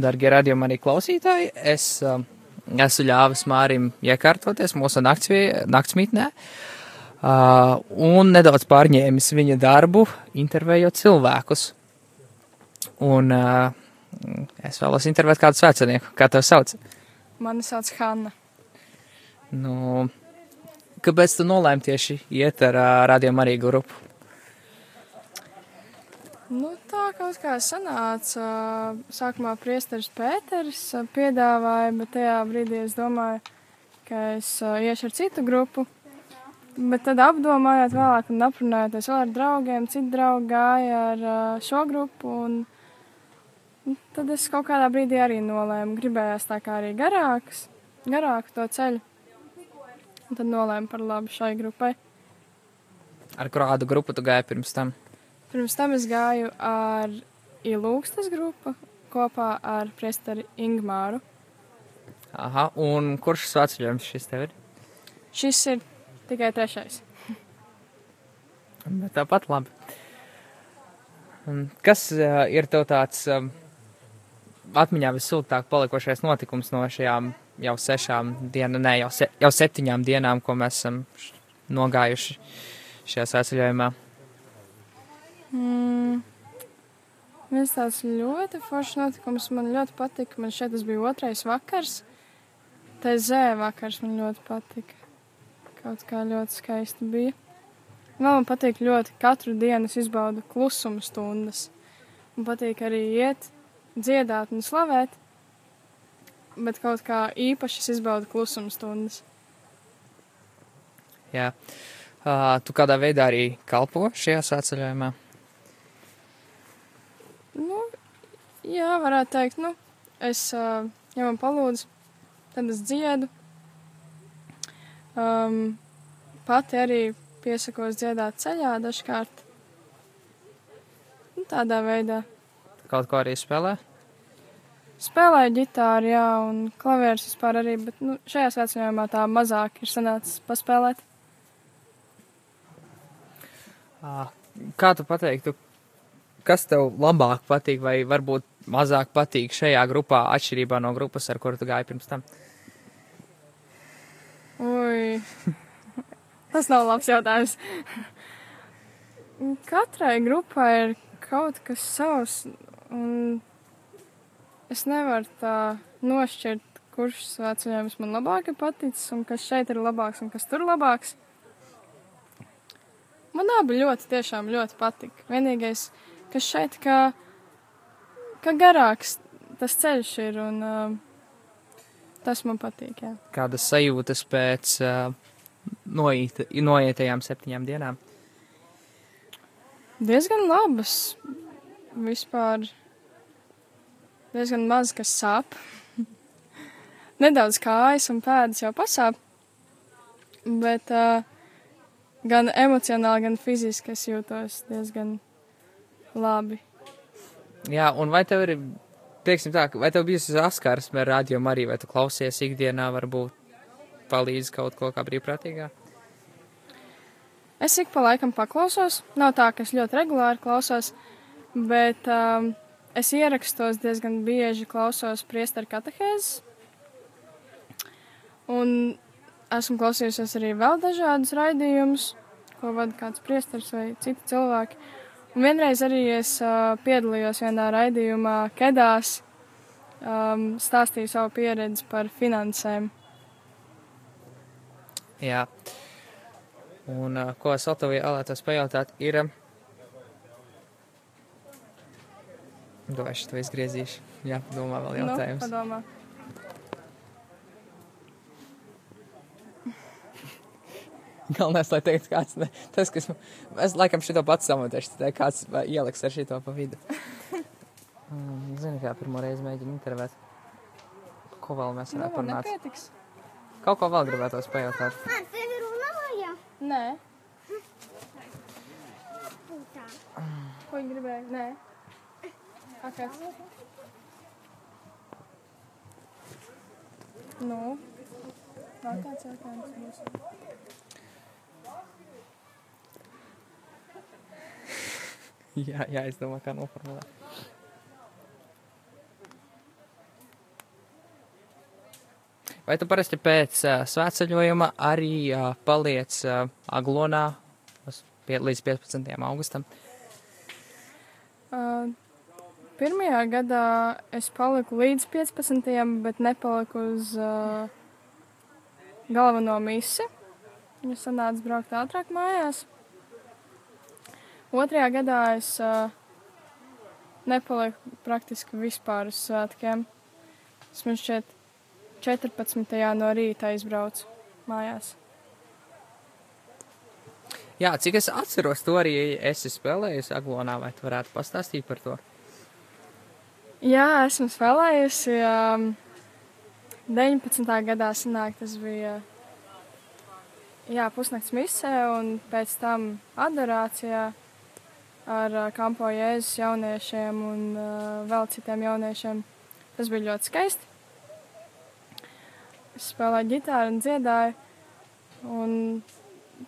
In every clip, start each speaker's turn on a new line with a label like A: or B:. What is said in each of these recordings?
A: Dargie radījumi arī klausītāji, es uh, esmu ļāvis Mārim iekārtoties mūsu naktsmītnē uh, un nedaudz pārņēmis viņa darbu, intervējot cilvēkus. Un uh, es vēlos intervēt kādu svecenieku. Kā tev sauc?
B: Mani sauc Hanna.
A: Nu, kāpēc tu nolēmi tieši iet ar uh, radiomu arī grupu?
B: Nu, tā kaut kā sanāca. Sākumā priesteris Pēters piedāvāja, bet tajā brīdī es domāju, ka es iešu ar citu grupu. Bet tad apdomājot vēlāk un aprunājoties vēl ar draugiem, citi draugi gāja ar šo grupu. Un tad es kaut kādā brīdī arī nolēmu, gribējās tā kā arī garāks, garāku to ceļu. Un tad nolēmu par labu šai grupai.
A: Ar kādu grupu tu gāji pirms tam?
B: Pirms tam es gāju ar Ilūgstas grupu kopā ar priesteri Ingmāru.
A: Aha, un kurš svētceļojums šis tev ir?
B: Šis ir tikai trešais.
A: Bet tāpat labi. Kas uh, ir tev tāds um, atmiņā visiltāk palikošais notikums no šajām jau sešām dienām, ne, jau, se, jau septiņām dienām, ko mēs esam nogājuši šajā svētceļojumā?
B: Mm. Viens tāds ļoti foršs notikums man ļoti patika. Man šeit tas bija otrais vakars. Tā zē vakars man ļoti patika. Kaut kā ļoti skaisti bija. Vēl man patīk ļoti katru dienu es izbaudu klusuma stundas. Man patīk arī iet, dziedāt un slavēt. Bet kaut kā īpaši es izbaudu klusuma stundas.
A: Jā. Uh, tu kādā veidā arī kalpo šajā sāceļojumā?
B: Jā, varētu teikt, nu, es, ja man palūdz, tad es dziedu. Um, pati arī piesakos dziedāt ceļā dažkārt. Nu, tādā veidā.
A: Kaut ko arī spēlē?
B: Spēlēju ģitāru, jā, un klavierus vispār arī, bet nu, šajā svētceļojumā tā mazāk ir sanācis paspēlēt.
A: Kā tu pateiktu, kas tev labāk patīk, vai varbūt mazāk patīk šajā grupā, atšķirībā no grupas, ar kuru tu gāji pirms tam?
B: Ui, tas nav labs jautājums. Katrai grupai ir kaut kas savs, un es nevaru tā nošķirt, kurš svētceļojums man labāk ir paticis, un kas šeit ir labāks, un kas tur labāks. Man abi ļoti, tiešām ļoti patika. Vienīgais, kas šeit kā ka garāks tas ceļš ir un uh, tas man patīk. Jā.
A: Kādas sajūtas pēc uh, noiet, noietajām septiņām dienām?
B: Diezgan labas. Vispār diezgan maz, kas sāp. Nedaudz kājas un pēdas jau pasāp. Bet uh, gan emocionāli, gan fiziski es jūtos diezgan labi.
A: Jā, un vai tev ir, teiksim tā, vai tev bijusi saskarsme ar radio arī, vai tu klausies ikdienā, varbūt palīdz kaut ko kā brīvprātīgā?
B: Es ik pa laikam paklausos. Nav tā, ka es ļoti regulāri klausos, bet um, es ierakstos diezgan bieži klausos priesteru katehēzes. Un esmu klausījusies arī vēl dažādus raidījumus, ko vada kāds priesteris vai citi cilvēki. Un vienreiz arī es uh, piedalījos vienā raidījumā Kedās, um, stāstīju savu pieredzi par finansēm.
A: Jā. Un uh, ko es vēl tev vēlētos pajautāt, ir. Domāju, es to izgriezīšu. Jā, domā vēl nu, jautājums.
B: Nu, padomā.
A: Galvenais, lai teikt, kāds, ne, tas, kas, es laikam šito pats samontēšu, tad kāds ieliks ar šito pa vidu. um, zini, kā pirmo reizi mēģinu intervēt. Ko vēl mēs varētu
B: nu,
A: parunāt?
B: Nepietiks.
A: Kaut ko vēl gribētos pajautāt.
C: Man tevi runāja?
B: Nē. Ko viņi gribēja? Nē. Kāds? Nu, vēl kāds jautājums būs.
A: Jā, jāizdomā, kā noformulēt. Vai tu parasti pēc uh, svētceļojuma arī uh, paliec uh, Aglonā pie, līdz 15. augustam?
B: Uh, pirmajā gadā es paliku līdz 15. bet nepaliku uz uh, galveno misi. Viņa sanāca braukt ātrāk mājās. Otrajā gadā es uh, nepaliku praktiski vispār uz svētkiem. Es man šķiet 14. no rīta aizbraucu mājās.
A: Jā, cik es atceros, to arī esi spēlējusi Aglonā, vai tu varētu pastāstīt par to?
B: Jā, esmu spēlējusi. Um, 19. gadā sanāk, tas bija jā, pusnakts misē un pēc tam adorācijā ar kampo jēzus jauniešiem un vēl citiem jauniešiem. Tas bija ļoti skaisti. Es spēlēju ģitāru un dziedāju. Un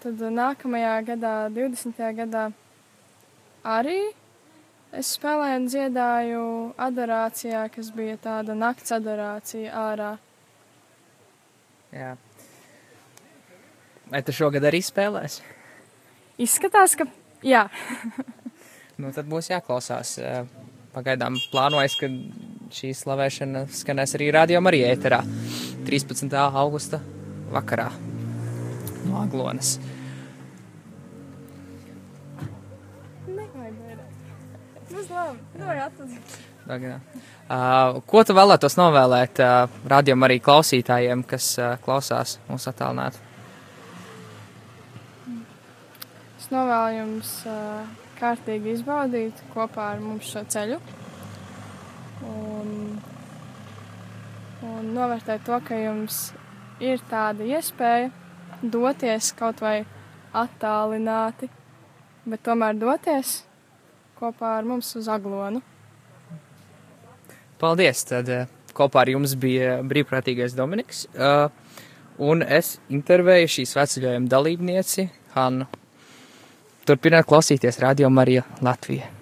B: tad nākamajā gadā, 20. gadā, arī es spēlēju un dziedāju adorācijā, kas bija tāda nakts adorācija ārā.
A: Jā. Vai tu šogad arī spēlēsi?
B: Izskatās, ka jā.
A: nu, tad būs jāklausās. Pagaidām plānojas, ka šī slavēšana skanēs arī radio Marija ēterā 13. augusta vakarā no Aglonas. Uh, ko tu vēlētos novēlēt uh, radio arī klausītājiem, kas uh, klausās mūsu attālinātu?
B: Es novēlu jums uh, kārtīgi izbaudīt kopā ar mums šo ceļu. Un, un novērtēt to, ka jums ir tāda iespēja doties kaut vai attālināti, bet tomēr doties kopā ar mums uz aglonu.
A: Paldies! Tad uh, kopā ar jums bija brīvprātīgais Dominiks, uh, un es intervēju šīs veceļojuma dalībnieci Hannu. Turpiniet klausīties Radio Marija Latvija.